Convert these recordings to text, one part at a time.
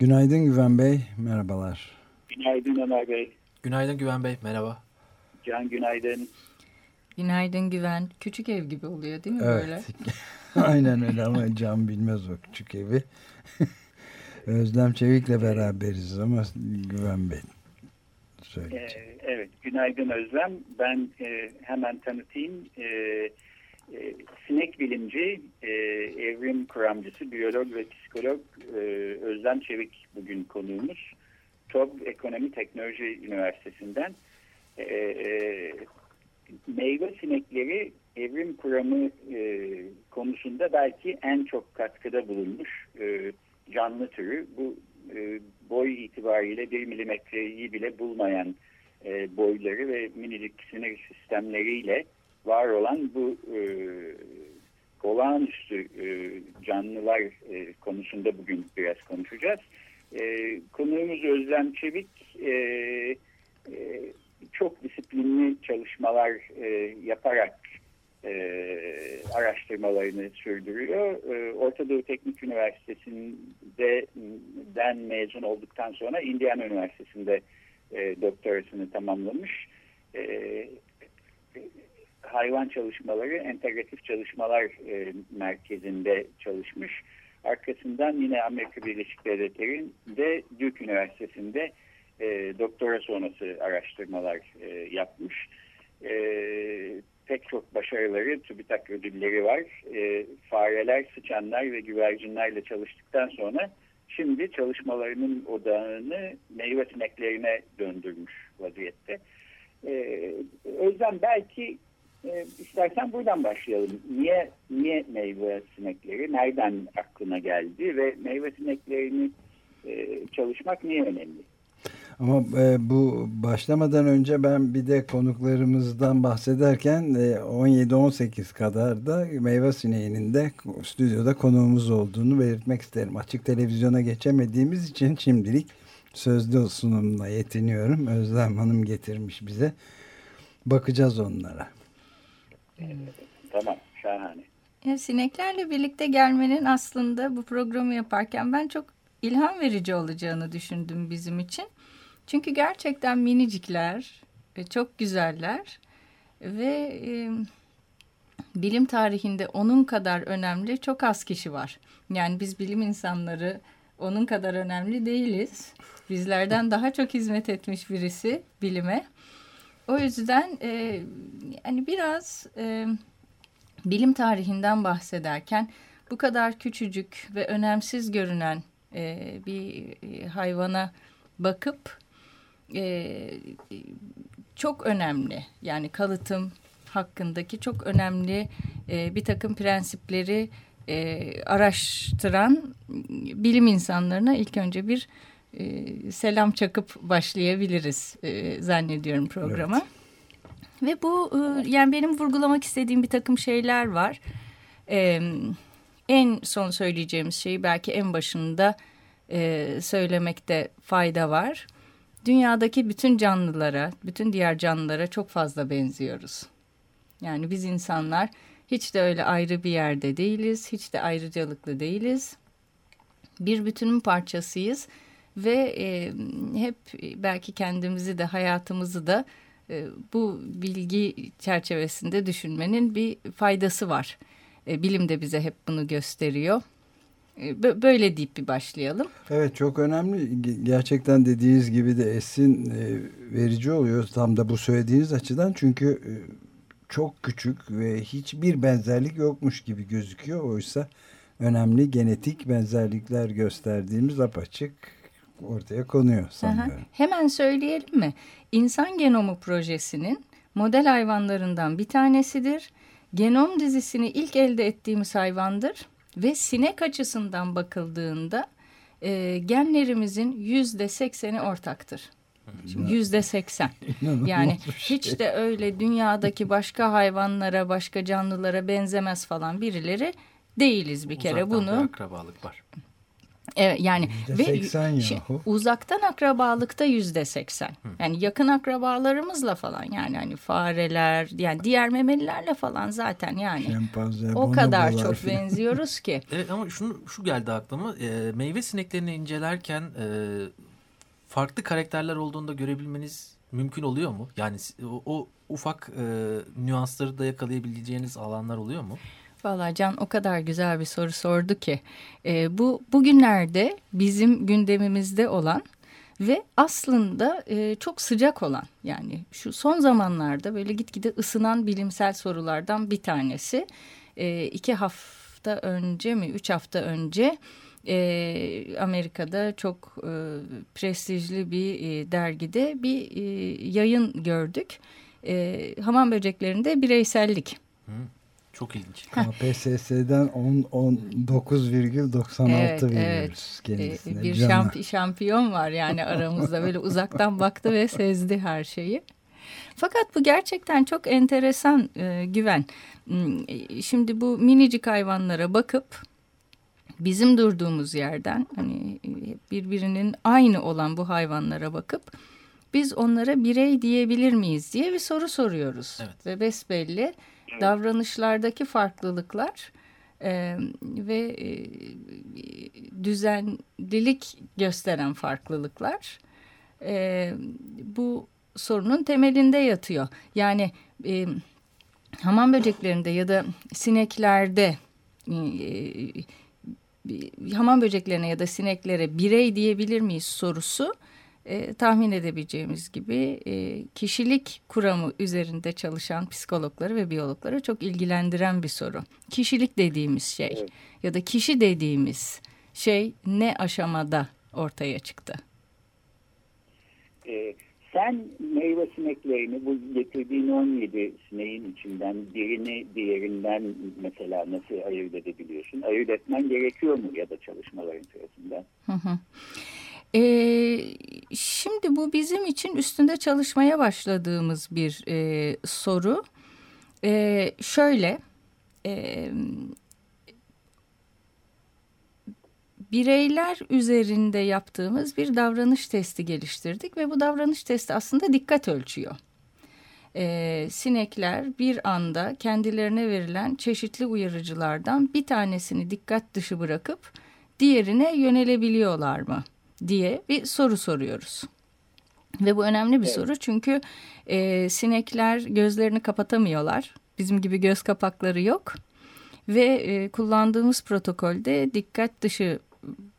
Günaydın Güven Bey, merhabalar. Günaydın Ömer Bey. Günaydın Güven Bey, merhaba. Can günaydın. Günaydın Güven. Küçük ev gibi oluyor değil mi evet. böyle? Aynen öyle ama Can bilmez o küçük evi. Özlem Çevik'le beraberiz ama Güven Bey söyleyecek. Ee, evet, günaydın Özlem. Ben e, hemen tanıtayım. E, e, sinek bilimci, e, evrim kuramcısı, biyolog ve psikolog e, Özlem Çevik bugün konuğumuz. TOB Ekonomi Teknoloji Üniversitesi'nden. E, e, meyve sinekleri evrim kuramı e, konusunda belki en çok katkıda bulunmuş e, canlı türü. Bu e, boy itibariyle bir milimetreyi bile bulmayan e, boyları ve minicik sinir sistemleriyle var olan bu e, olağanüstü e, canlılar e, konusunda bugün biraz konuşacağız. E, konuğumuz Özlem Çevik e, e, çok disiplinli çalışmalar e, yaparak e, araştırmalarını sürdürüyor. E, Orta Doğu Teknik Üniversitesi'nden mezun olduktan sonra Indiana Üniversitesi'nde e, doktorasını tamamlamış. E, hayvan çalışmaları, entegratif çalışmalar e, merkezinde çalışmış. Arkasından yine Amerika Birleşik Devletleri'nde Duke Üniversitesi'nde e, doktora sonrası araştırmalar e, yapmış. E, pek çok başarıları, TÜBİTAK ödülleri var. E, fareler, sıçanlar ve güvercinlerle çalıştıktan sonra şimdi çalışmalarının odağını meyve sineklerine döndürmüş vaziyette. E, Özlem belki e, istersen buradan başlayalım. Niye niye meyve sinekleri? Nereden aklına geldi ve meyve sineklerini e, çalışmak niye önemli? Ama e, bu başlamadan önce ben bir de konuklarımızdan bahsederken e, 17-18 kadar da meyve sineğinin de stüdyoda konuğumuz olduğunu belirtmek isterim. Açık televizyona geçemediğimiz için şimdilik sözlü sunumla yetiniyorum. Özlem Hanım getirmiş bize. Bakacağız onlara. Tamam, şahane. Ya, sineklerle birlikte gelmenin aslında bu programı yaparken ben çok ilham verici olacağını düşündüm bizim için. Çünkü gerçekten minicikler ve çok güzeller ve e, bilim tarihinde onun kadar önemli çok az kişi var. Yani biz bilim insanları onun kadar önemli değiliz. Bizlerden daha çok hizmet etmiş birisi bilime. O yüzden e, yani biraz e, bilim tarihinden bahsederken bu kadar küçücük ve önemsiz görünen e, bir hayvana bakıp e, çok önemli yani kalıtım hakkındaki çok önemli e, bir takım prensipleri e, araştıran bilim insanlarına ilk önce bir selam çakıp başlayabiliriz e, zannediyorum programa. Evet. Ve bu e, yani benim vurgulamak istediğim bir takım şeyler var. E, en son söyleyeceğimiz şeyi belki en başında e, söylemekte fayda var. Dünyadaki bütün canlılara, bütün diğer canlılara çok fazla benziyoruz. Yani biz insanlar hiç de öyle ayrı bir yerde değiliz, hiç de ayrıcalıklı değiliz. Bir bütünün parçasıyız ve e, hep belki kendimizi de hayatımızı da e, bu bilgi çerçevesinde düşünmenin bir faydası var. E, bilim de bize hep bunu gösteriyor. E, böyle deyip bir başlayalım. Evet çok önemli. Gerçekten dediğiniz gibi de esin e, verici oluyor tam da bu söylediğiniz açıdan. Çünkü e, çok küçük ve hiçbir benzerlik yokmuş gibi gözüküyor. Oysa önemli genetik benzerlikler gösterdiğimiz apaçık ortaya konuyor sanıyorum. Aha. Hemen söyleyelim mi? İnsan Genomu Projesi'nin model hayvanlarından bir tanesidir. Genom dizisini ilk elde ettiğimiz hayvandır Ve sinek açısından bakıldığında e, genlerimizin yüzde sekseni ortaktır. Yüzde seksen. Yani şey. hiç de öyle dünyadaki başka hayvanlara, başka canlılara benzemez falan birileri değiliz bir kere. Uzaktan Bunu bir akrabalık var. Evet yani Yüzde ve seksen şey, yahu. uzaktan akrabalıkta yüzde seksen. Yani yakın akrabalarımızla falan yani hani fareler yani diğer memelilerle falan zaten yani Şempanze, o kadar çok filan. benziyoruz ki. Evet ama şunu şu geldi aklıma. E, meyve sineklerini incelerken e, farklı karakterler olduğunda görebilmeniz mümkün oluyor mu? Yani o, o ufak e, nüansları da yakalayabileceğiniz alanlar oluyor mu? Vallahi Can o kadar güzel bir soru sordu ki e, bu bugünlerde bizim gündemimizde olan ve aslında e, çok sıcak olan yani şu son zamanlarda böyle gitgide ısınan bilimsel sorulardan bir tanesi. E, iki hafta önce mi üç hafta önce e, Amerika'da çok e, prestijli bir e, dergide bir e, yayın gördük. E, hamam böceklerinde bireysellik. Çok ilginç. KPSS'den 10 19,96 Evet, veriyoruz evet. kendisine. Bir şampi- şampiyon var yani aramızda böyle uzaktan baktı ve sezdi her şeyi. Fakat bu gerçekten çok enteresan e, güven. Hmm, e, Şimdi bu minicik hayvanlara bakıp bizim durduğumuz yerden hani e, birbirinin aynı olan bu hayvanlara bakıp biz onlara birey diyebilir miyiz diye bir soru soruyoruz. Evet. Ve besbelli davranışlardaki farklılıklar e, ve e, düzenlilik gösteren farklılıklar e, bu sorunun temelinde yatıyor. Yani e, hamam böceklerinde ya da sineklerde e, hamam böceklerine ya da sineklere birey diyebilir miyiz sorusu e, tahmin edebileceğimiz gibi e, kişilik kuramı üzerinde çalışan psikologları ve biyologları çok ilgilendiren bir soru. Kişilik dediğimiz şey Evet. ya da kişi dediğimiz şey ne aşamada ortaya çıktı? Ee, sen meyve sineklerini bu getirdiğin 17 sineğin içinden birini diğerinden mesela nasıl ayırt edebiliyorsun? Ayırt etmen gerekiyor mu ya da çalışmaların sırasında? Hı hı. Ee, şimdi bu bizim için üstünde çalışmaya başladığımız bir e, soru. Ee, şöyle, e, bireyler üzerinde yaptığımız bir davranış testi geliştirdik ve bu davranış testi aslında dikkat ölçüyor. Ee, sinekler bir anda kendilerine verilen çeşitli uyarıcılardan bir tanesini dikkat dışı bırakıp diğerine yönelebiliyorlar mı diye bir soru soruyoruz. Ve bu önemli bir Evet. soru çünkü e, sinekler gözlerini kapatamıyorlar. Bizim gibi göz kapakları yok. Ve e, kullandığımız protokolde dikkat dışı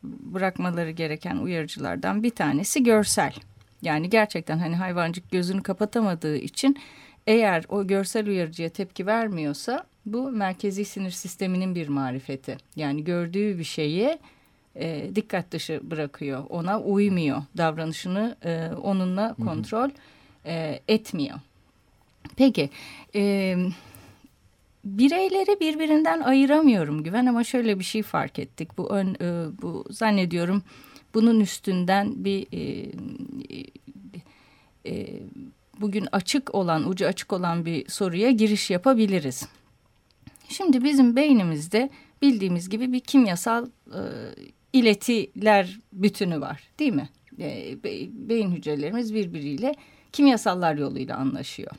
bırakmaları gereken uyarıcılardan bir tanesi görsel. Yani gerçekten hani hayvancık gözünü kapatamadığı için eğer o görsel uyarıcıya tepki vermiyorsa bu merkezi sinir sisteminin bir marifeti. Yani gördüğü bir şeyi e, dikkat dışı bırakıyor. Ona uymuyor. Davranışını e, onunla kontrol e, etmiyor. Peki e, bireyleri birbirinden ayıramıyorum Güven ama şöyle bir şey fark ettik. Bu ön, e, bu zannediyorum bunun üstünden bir e, e, bugün açık olan ucu açık olan bir soruya giriş yapabiliriz. Şimdi bizim beynimizde bildiğimiz gibi bir kimyasal e, iletiler bütünü var değil mi? E, be- beyin hücrelerimiz birbiriyle kimyasallar yoluyla anlaşıyor.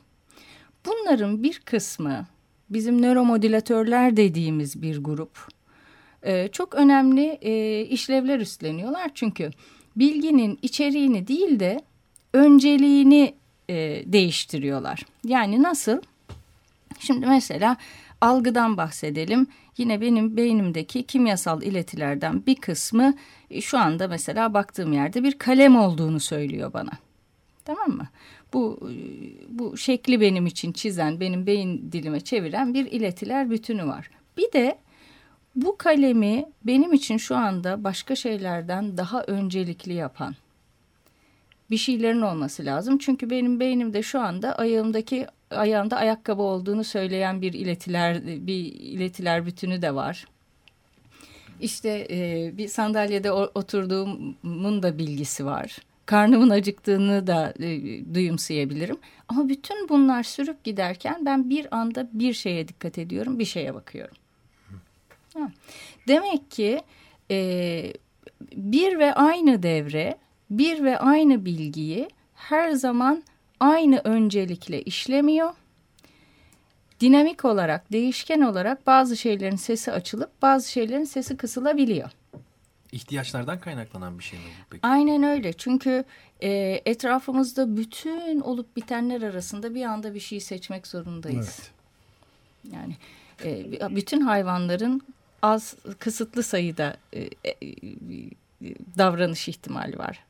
Bunların bir kısmı bizim nöromodülatörler dediğimiz bir grup e, çok önemli e, işlevler üstleniyorlar. Çünkü bilginin içeriğini değil de önceliğini e, değiştiriyorlar. Yani nasıl? Şimdi mesela algıdan bahsedelim. Yine benim beynimdeki kimyasal iletilerden bir kısmı e, şu anda mesela baktığım yerde bir kalem olduğunu söylüyor bana. Tamam mı? Bu e, bu şekli benim için çizen, benim beyin dilime çeviren bir iletiler bütünü var. Bir de bu kalemi benim için şu anda başka şeylerden daha öncelikli yapan bir şeylerin olması lazım. Çünkü benim beynimde şu anda ayağımdaki ayağımda ayakkabı olduğunu söyleyen bir iletiler bir iletiler bütünü de var. İşte e, bir sandalyede oturduğumun da bilgisi var. Karnımın acıktığını da e, duyumsayabilirim. Ama bütün bunlar sürüp giderken ben bir anda bir şeye dikkat ediyorum, bir şeye bakıyorum. Ha. Demek ki e, bir ve aynı devre, bir ve aynı bilgiyi her zaman aynı öncelikle işlemiyor. Dinamik olarak, değişken olarak bazı şeylerin sesi açılıp bazı şeylerin sesi kısılabiliyor. İhtiyaçlardan kaynaklanan bir şey mi bu peki? Aynen öyle. Çünkü e, etrafımızda bütün olup bitenler arasında bir anda bir şey seçmek zorundayız. Evet. Yani e, bütün hayvanların az kısıtlı sayıda e, e, davranış ihtimali var.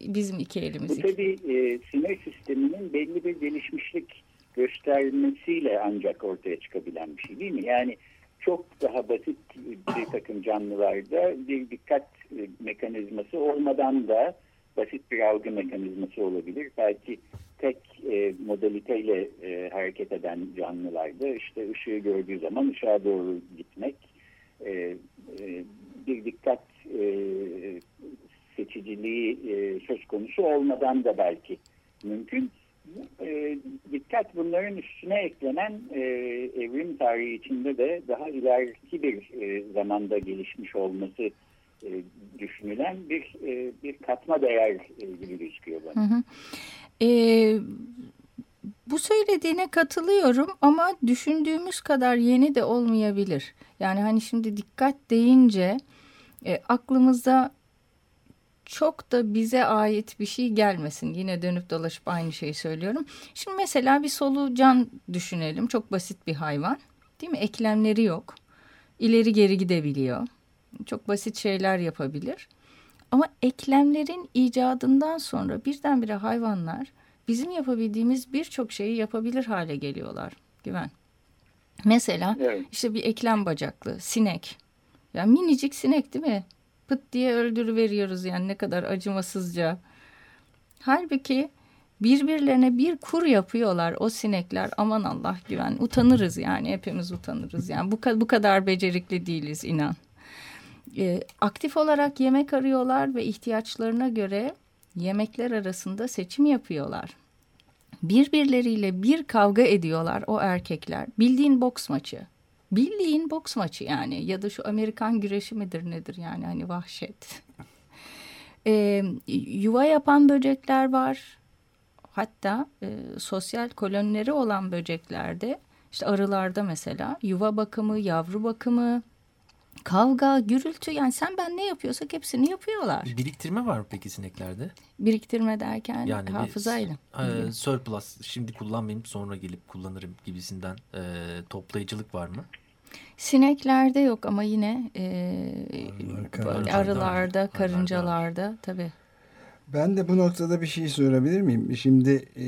Bizim iki elimiz. Bu tabii e, sinir sisteminin belli bir gelişmişlik göstermesiyle ancak ortaya çıkabilen bir şey değil mi? Yani çok daha basit bir takım canlılarda bir dikkat e, mekanizması olmadan da basit bir algı mekanizması olabilir. Belki tek e, modaliteyle e, hareket eden canlılarda işte ışığı gördüğü zaman ışığa doğru gitmek, e, e, bir dikkat e, seçiciliği e, söz konusu olmadan da belki mümkün. E, dikkat bunların üstüne eklenen e, evrim tarihi içinde de daha ileriki bir e, zamanda gelişmiş olması e, düşünülen bir e, bir katma değer e, gibi gözüküyor bana. Hı hı. E, bu söylediğine katılıyorum ama düşündüğümüz kadar yeni de olmayabilir. Yani hani şimdi dikkat deyince e, aklımıza çok da bize ait bir şey gelmesin. Yine dönüp dolaşıp aynı şeyi söylüyorum. Şimdi mesela bir solucan düşünelim. Çok basit bir hayvan. Değil mi? Eklemleri yok. İleri geri gidebiliyor. Çok basit şeyler yapabilir. Ama eklemlerin icadından sonra birdenbire hayvanlar bizim yapabildiğimiz birçok şeyi yapabilir hale geliyorlar. Güven. Mesela evet. işte bir eklem bacaklı sinek. Ya minicik sinek değil mi? Pıt diye öldürüveriyoruz yani ne kadar acımasızca. Halbuki birbirlerine bir kur yapıyorlar o sinekler aman Allah güven utanırız yani hepimiz utanırız yani bu, bu kadar becerikli değiliz inan. Ee, aktif olarak yemek arıyorlar ve ihtiyaçlarına göre yemekler arasında seçim yapıyorlar. Birbirleriyle bir kavga ediyorlar o erkekler bildiğin boks maçı. Bildiğin boks maçı yani ya da şu Amerikan güreşi midir nedir yani hani vahşet. e, yuva yapan böcekler var. Hatta e, sosyal kolonileri olan böceklerde işte arılarda mesela yuva bakımı, yavru bakımı, kavga, gürültü yani sen ben ne yapıyorsak hepsini yapıyorlar. Biriktirme var mı peki sineklerde? Biriktirme derken yani hafızayla. Bir, e, surplus şimdi kullanmayayım sonra gelip kullanırım gibisinden e, toplayıcılık var mı? Sineklerde yok ama yine e, Arılar, arılarda, karıncalarda tabii. Ben de bu noktada bir şey sorabilir miyim? Şimdi e,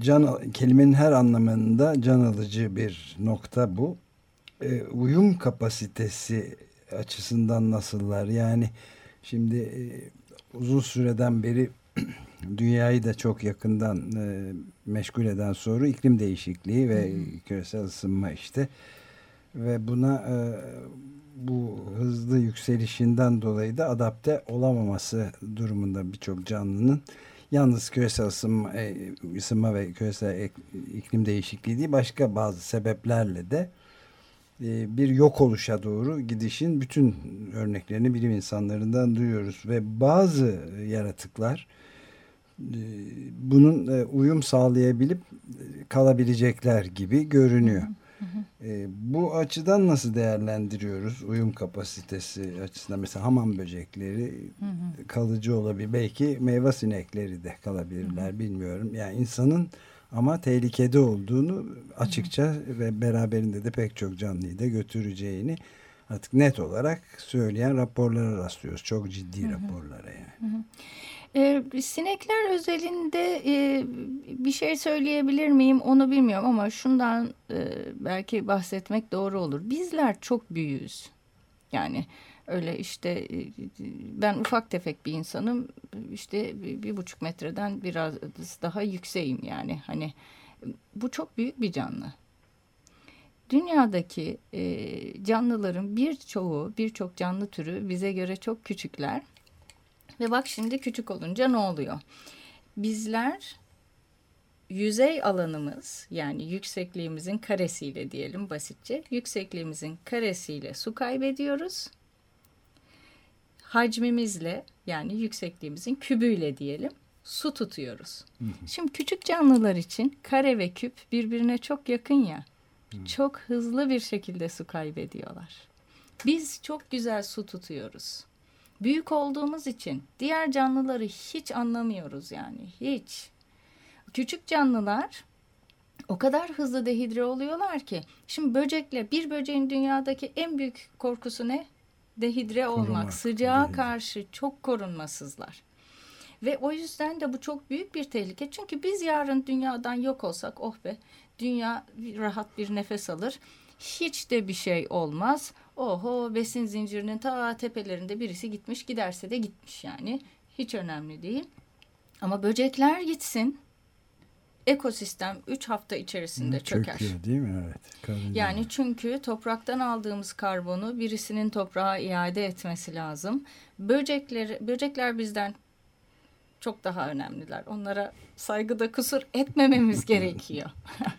can kelimenin her anlamında can alıcı bir nokta bu e, uyum kapasitesi açısından nasıllar? Yani şimdi e, uzun süreden beri dünyayı da çok yakından e, meşgul eden soru iklim değişikliği ve küresel ısınma işte. Ve buna e, bu hızlı yükselişinden dolayı da adapte olamaması durumunda birçok canlının yalnız küresel ısınma, e, ısınma ve küresel iklim değişikliği değil başka bazı sebeplerle de e, bir yok oluşa doğru gidişin bütün örneklerini bilim insanlarından duyuyoruz ve bazı yaratıklar e, bunun e, uyum sağlayabilip kalabilecekler gibi görünüyor. Bu açıdan nasıl değerlendiriyoruz uyum kapasitesi açısından mesela hamam böcekleri kalıcı olabilir belki meyve sinekleri de kalabilirler bilmiyorum yani insanın ama tehlikede olduğunu açıkça hı hı. ve beraberinde de pek çok canlıyı da götüreceğini artık net olarak söyleyen raporlara rastlıyoruz. Çok ciddi hı hı. raporlara yani. Hı hı. Ee, sinekler özelinde e, bir şey söyleyebilir miyim onu bilmiyorum ama şundan e, belki bahsetmek doğru olur. Bizler çok büyüğüz. Yani Öyle işte e, ben ufak tefek bir insanım. İşte bir buçuk metreden biraz daha yükseğim yani. Hani bu çok büyük bir canlı. Dünyadaki e, canlıların birçoğu, birçok canlı türü bize göre çok küçükler. Ve bak şimdi küçük olunca ne oluyor? Bizler yüzey alanımız yani yüksekliğimizin karesiyle diyelim basitçe yüksekliğimizin karesiyle su kaybediyoruz. Hacmimizle yani yüksekliğimizin kübüyle diyelim su tutuyoruz. Şimdi küçük canlılar için kare ve küp birbirine çok yakın ya. Çok hızlı bir şekilde su kaybediyorlar. Biz çok güzel su tutuyoruz. Büyük olduğumuz için diğer canlıları hiç anlamıyoruz yani hiç. Küçük canlılar o kadar hızlı dehidre oluyorlar ki. Şimdi böcekle bir böceğin dünyadaki en büyük korkusu ne? Dehidre olmak. Korumak, Sıcağa dehidre. karşı çok korunmasızlar. Ve o yüzden de bu çok büyük bir tehlike. Çünkü biz yarın dünyadan yok olsak oh be dünya rahat bir nefes alır. Hiç de bir şey olmaz. Oho besin zincirinin ta tepelerinde birisi gitmiş giderse de gitmiş yani. Hiç önemli değil. Ama böcekler gitsin. Ekosistem 3 hafta içerisinde çöker. Çöküyor değil mi? Evet. Karıncalar. Yani çünkü topraktan aldığımız karbonu birisinin toprağa iade etmesi lazım. Böcekler, böcekler bizden çok daha önemliler. Onlara saygıda kusur etmememiz gerekiyor.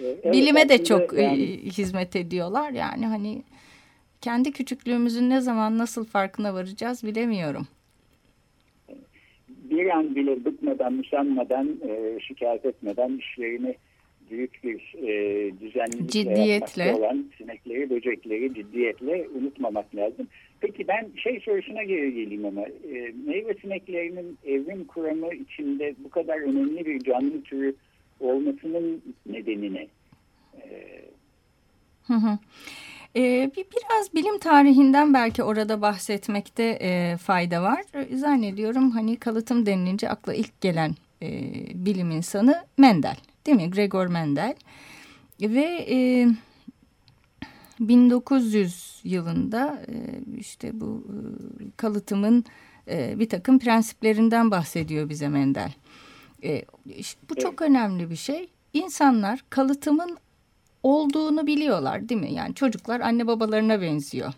Evet, Bilime de çok e, yani- hizmet ediyorlar. Yani hani kendi küçüklüğümüzün ne zaman nasıl farkına varacağız bilemiyorum. bir an bile bıkmadan, usanmadan, e, şikayet etmeden işlerini büyük bir e, düzenlilikle Ciddiyetle. olan sinekleri, böcekleri ciddiyetle unutmamak lazım. Peki ben şey sorusuna geri geleyim ama e, meyve sineklerinin evrim kuramı içinde bu kadar önemli bir canlı türü olmasının nedeni ne? E, Hı hı. Ee, bir, biraz bilim tarihinden belki orada bahsetmekte e, fayda var. E, Zannediyorum hani kalıtım denilince akla ilk gelen e, bilim insanı Mendel değil mi? Gregor Mendel. Ve e, 1900 yılında e, işte bu e, kalıtımın e, bir takım prensiplerinden bahsediyor bize Mendel. E, bu çok önemli bir şey. İnsanlar kalıtımın olduğunu biliyorlar değil mi? Yani çocuklar anne babalarına benziyor.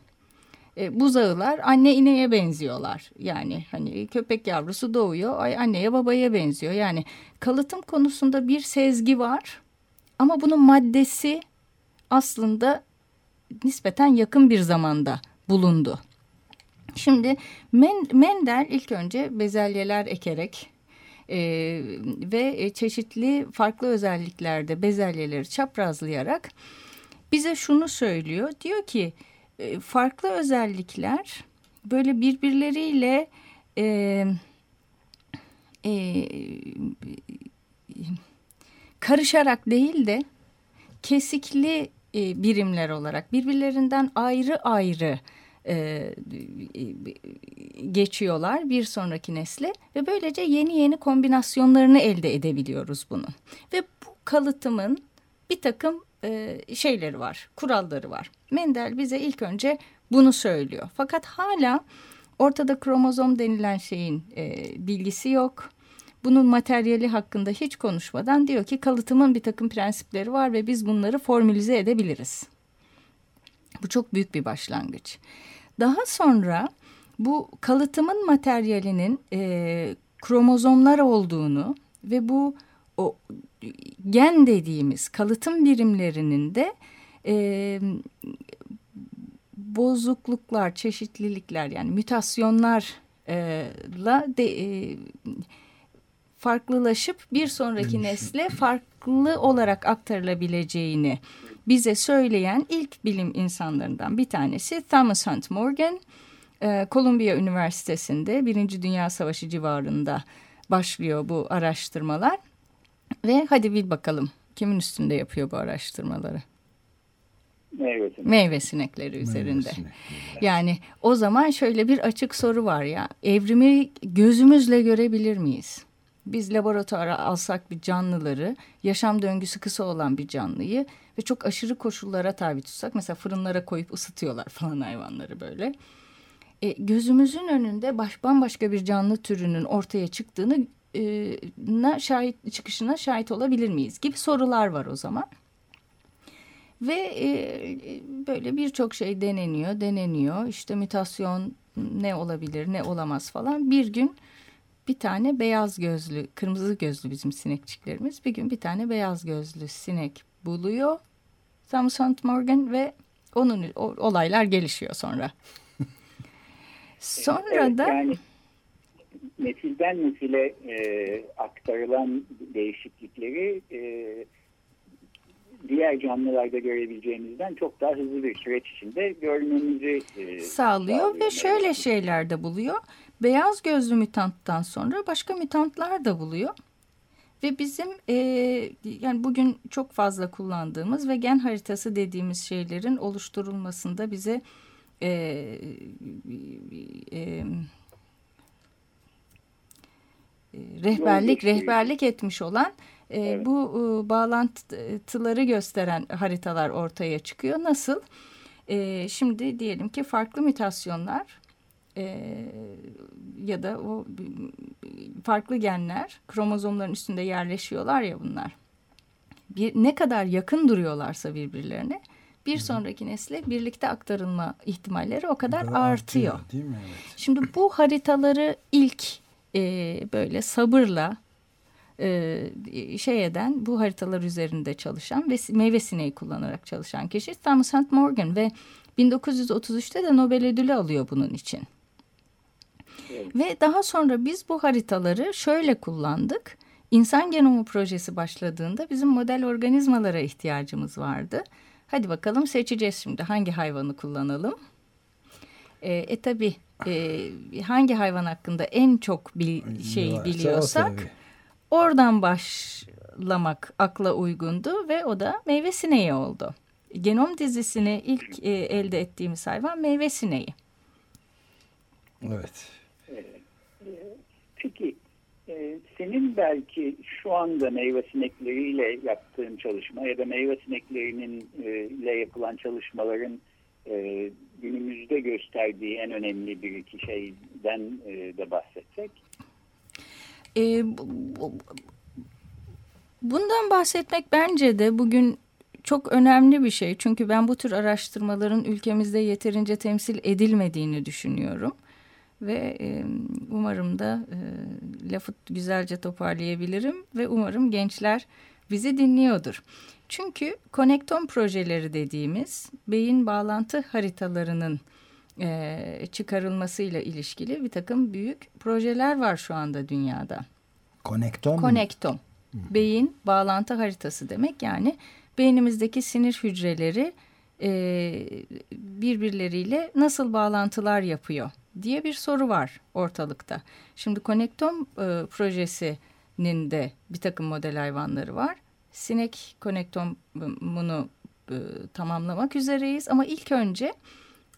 E, buzağılar anne ineğe benziyorlar. Yani hani köpek yavrusu doğuyor ay anneye babaya benziyor. Yani kalıtım konusunda bir sezgi var ama bunun maddesi aslında nispeten yakın bir zamanda bulundu. Şimdi Men- Mendel ilk önce bezelyeler ekerek e, ve çeşitli farklı özelliklerde bezelyeleri çaprazlayarak bize şunu söylüyor. Diyor ki e, farklı özellikler böyle birbirleriyle e, e, karışarak değil de kesikli e, birimler olarak birbirlerinden ayrı ayrı e, geçiyorlar bir sonraki nesle ve böylece yeni yeni kombinasyonlarını elde edebiliyoruz bunu. Ve bu kalıtımın bir takım e, şeyleri var, kuralları var. Mendel bize ilk önce bunu söylüyor. Fakat hala ortada kromozom denilen şeyin e, bilgisi yok. Bunun materyali hakkında hiç konuşmadan diyor ki kalıtımın bir takım prensipleri var ve biz bunları formülize edebiliriz. Bu çok büyük bir başlangıç. Daha sonra bu kalıtımın materyalinin e, kromozomlar olduğunu ve bu o gen dediğimiz kalıtım birimlerinin de e, bozukluklar, çeşitlilikler yani mutasyonlarla de, e, farklılaşıp bir sonraki nesle farklı olarak aktarılabileceğini bize söyleyen ilk bilim insanlarından bir tanesi Thomas Hunt Morgan. Ee, Columbia Üniversitesi'nde Birinci Dünya Savaşı civarında başlıyor bu araştırmalar. Ve hadi bil bakalım kimin üstünde yapıyor bu araştırmaları? meyve sinekleri üzerinde. Meyve sinekleri. Yani o zaman şöyle bir açık soru var ya. Evrimi gözümüzle görebilir miyiz? Biz laboratuvara alsak bir canlıları, yaşam döngüsü kısa olan bir canlıyı ve çok aşırı koşullara tabi tutsak, mesela fırınlara koyup ısıtıyorlar falan hayvanları böyle. E, gözümüzün önünde baş, bambaşka bir canlı türünün ortaya çıktığını e, şahit çıkışına şahit olabilir miyiz gibi sorular var o zaman. Ve e, böyle birçok şey deneniyor, deneniyor. İşte mutasyon ne olabilir, ne olamaz falan. Bir gün bir tane beyaz gözlü, kırmızı gözlü bizim sinekçiklerimiz. Bir gün bir tane beyaz gözlü sinek buluyor. Thomas Hunt Morgan ve onun olaylar gelişiyor sonra. Sonra evet, da yani nesilden nesile e, aktarılan değişiklikleri e, diğer canlılarda görebileceğimizden çok daha hızlı bir süreç içinde görmemizi e, sağlıyor, sağlıyor ve şöyle şeyler de buluyor. Beyaz gözlü mutanttan sonra başka mutantlar da buluyor. Ve bizim e, yani bugün çok fazla kullandığımız ve gen haritası dediğimiz şeylerin oluşturulmasında bize e, e, rehberlik rehberlik etmiş olan e, evet. bu e, bağlantıları gösteren haritalar ortaya çıkıyor. Nasıl? E, şimdi diyelim ki farklı mutasyonlar e, ya da o farklı genler kromozomların üstünde yerleşiyorlar ya bunlar. Bir, ne kadar yakın duruyorlarsa birbirlerine bir sonraki nesle birlikte aktarılma ihtimalleri o kadar artıyor. artıyor değil mi? Evet. Şimdi bu haritaları ilk e, böyle sabırla e, şey eden bu haritalar üzerinde çalışan ve meyve sineği kullanarak çalışan kişi Thomas Hunt Morgan ve 1933'te de Nobel ödülü alıyor bunun için. Evet. Ve daha sonra biz bu haritaları şöyle kullandık. İnsan genomu projesi başladığında bizim model organizmalara ihtiyacımız vardı. Hadi bakalım seçeceğiz şimdi hangi hayvanı kullanalım. E, e tabi e, hangi hayvan hakkında en çok bil, şey biliyorsak oradan başlamak akla uygundu ve o da meyve sineği oldu. Genom dizisini ilk e, elde ettiğimiz hayvan meyve sineği. Evet. Peki e, senin belki şu anda meyve sinekleriyle yaptığın çalışma ya da meyve sineklerinin e, ile yapılan çalışmaların e, günümüzde gösterdiği en önemli bir iki şeyden de bahsetsek. E, bundan bahsetmek bence de bugün çok önemli bir şey. Çünkü ben bu tür araştırmaların ülkemizde yeterince temsil edilmediğini düşünüyorum. Ve e, umarım da e, lafı güzelce toparlayabilirim ve umarım gençler bizi dinliyordur. Çünkü konektom projeleri dediğimiz beyin bağlantı haritalarının e, çıkarılmasıyla ilişkili bir takım büyük projeler var şu anda dünyada. Konektom Konektom. Beyin bağlantı haritası demek yani beynimizdeki sinir hücreleri e, birbirleriyle nasıl bağlantılar yapıyor diye bir soru var ortalıkta. Şimdi Konektom e, projesinin de bir takım model hayvanları var. Sinek konektomunu e, tamamlamak üzereyiz ama ilk önce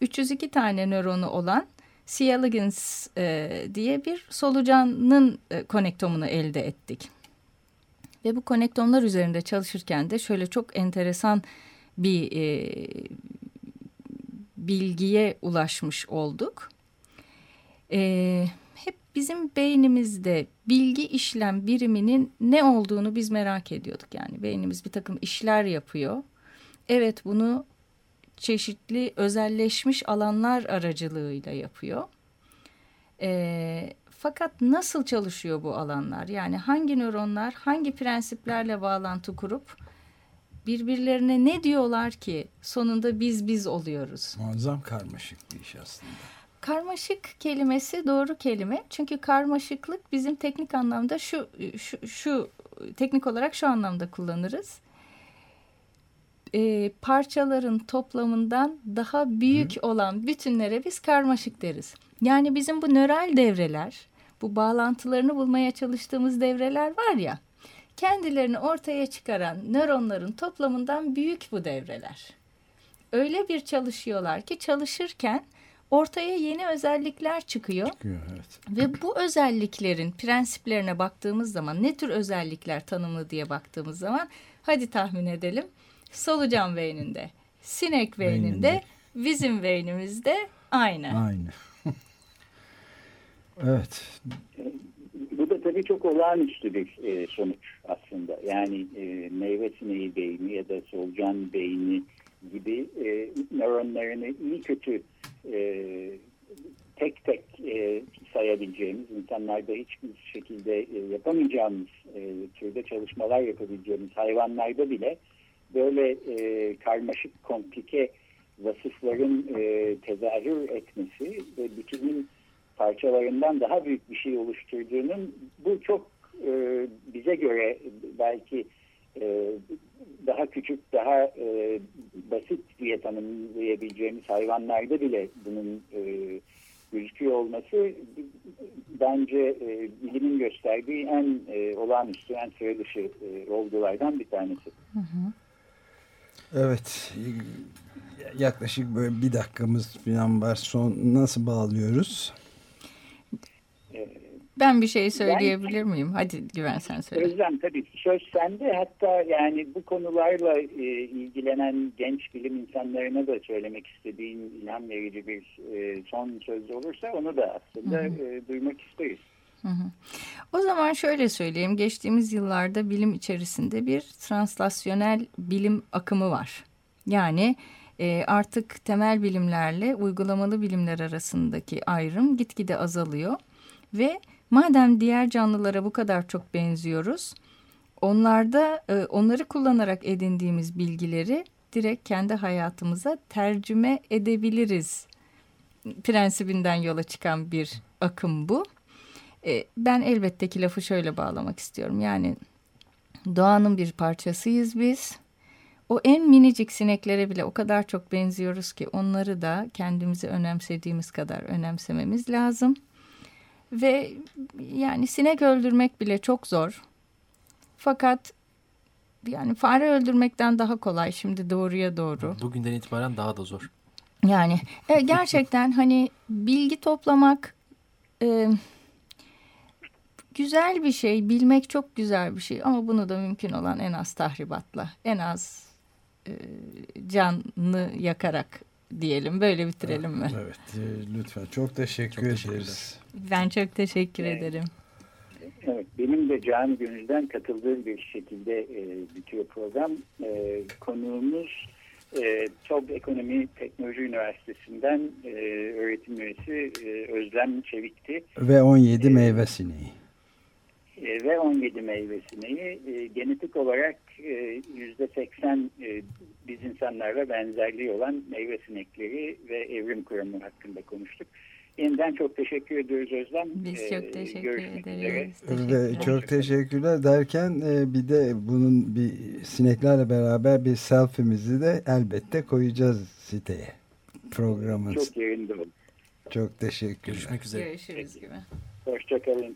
302 tane nöronu olan C. elegans e, diye bir solucanın e, konektomunu elde ettik. Ve bu konektomlar üzerinde çalışırken de şöyle çok enteresan bir e, bilgiye ulaşmış olduk. E, hep bizim beynimizde bilgi işlem biriminin ne olduğunu biz merak ediyorduk. Yani beynimiz bir takım işler yapıyor. Evet bunu çeşitli özelleşmiş alanlar aracılığıyla yapıyor. E, fakat nasıl çalışıyor bu alanlar? Yani hangi nöronlar hangi prensiplerle bağlantı kurup birbirlerine ne diyorlar ki sonunda biz biz oluyoruz? Muazzam karmaşık bir iş aslında. Karmaşık kelimesi doğru kelime. Çünkü karmaşıklık bizim teknik anlamda şu şu, şu teknik olarak şu anlamda kullanırız. Ee, parçaların toplamından daha büyük Hı. olan bütünlere biz karmaşık deriz. Yani bizim bu nöral devreler, bu bağlantılarını bulmaya çalıştığımız devreler var ya, kendilerini ortaya çıkaran nöronların toplamından büyük bu devreler. Öyle bir çalışıyorlar ki çalışırken ortaya yeni özellikler çıkıyor. Çıkıyor evet. Ve bu özelliklerin prensiplerine baktığımız zaman ne tür özellikler tanımlı diye baktığımız zaman hadi tahmin edelim. Solucan beyninde, sinek beyninde, beyninde. bizim beynimizde aynı. Aynı. evet. Bu da tabii çok olağanüstü bir e, sonuç aslında. Yani e, meyve sineği beyni ya da solucan beyni gibi e, nöronlarını iyi kötü e, tek tek e, sayabileceğimiz, insanlarda hiçbir şekilde e, yapamayacağımız türde çalışmalar yapabileceğimiz hayvanlarda bile böyle karmaşık, komplike vasıfların tezahür etmesi ve bütünün parçalarından daha büyük bir şey oluşturduğunun bu çok bize göre belki e, daha küçük, daha e, basit diye tanımlayabileceğimiz hayvanlarda bile bunun e, gözüküyor olması bence e, bilimin gösterdiği en e, olağanüstü, en sıra dışı e, olgulardan bir tanesi. Hı hı. Evet, yaklaşık böyle bir dakikamız falan var. Son nasıl bağlıyoruz? Ben bir şey söyleyebilir yani, miyim? Hadi Güven sen söyle. Özlem tabii söz sende. Hatta yani bu konularla e, ilgilenen genç bilim insanlarına da söylemek istediğin ilham verici bir e, son söz olursa onu da aslında hı hı. E, duymak isteriz. Hı hı. O zaman şöyle söyleyeyim. Geçtiğimiz yıllarda bilim içerisinde bir translasyonel bilim akımı var. Yani e, artık temel bilimlerle uygulamalı bilimler arasındaki ayrım gitgide azalıyor. Ve Madem diğer canlılara bu kadar çok benziyoruz, onlarda e, onları kullanarak edindiğimiz bilgileri direkt kendi hayatımıza tercüme edebiliriz prensibinden yola çıkan bir akım bu. E, ben elbette ki lafı şöyle bağlamak istiyorum. Yani doğanın bir parçasıyız biz. O en minicik sineklere bile o kadar çok benziyoruz ki onları da kendimizi önemsediğimiz kadar önemsememiz lazım. Ve yani sinek öldürmek bile çok zor. Fakat yani fare öldürmekten daha kolay şimdi doğruya doğru. Bugünden itibaren daha da zor. Yani e, gerçekten hani bilgi toplamak e, güzel bir şey, bilmek çok güzel bir şey ama bunu da mümkün olan en az tahribatla, en az e, canını yakarak diyelim. Böyle bitirelim mi? Evet, e, lütfen. Çok teşekkür çok ederiz. Ben çok teşekkür evet. ederim. Evet, benim de can gönülden katıldığım bir şekilde e, bitiyor program. E, konuğumuz e, TOB Ekonomi Teknoloji Üniversitesi'nden e, öğretim üyesi e, Özlem Çevik'ti. Ve 17 e, meyve sineği. E, ve 17 meyve sineği e, genetik olarak e, %80 e, biz insanlarla benzerliği olan meyve sinekleri ve evrim kuramı hakkında konuştuk. Yeniden çok teşekkür ediyoruz Özlem. Biz çok teşekkür ederiz. Ve çok teşekkürler derken bir de bunun bir sineklerle beraber bir selfie'mizi de elbette koyacağız siteye. Programın. Çok yerinde oldu. Çok teşekkürler. Görüşmek üzere. Görüşürüz gibi. Hoşçakalın.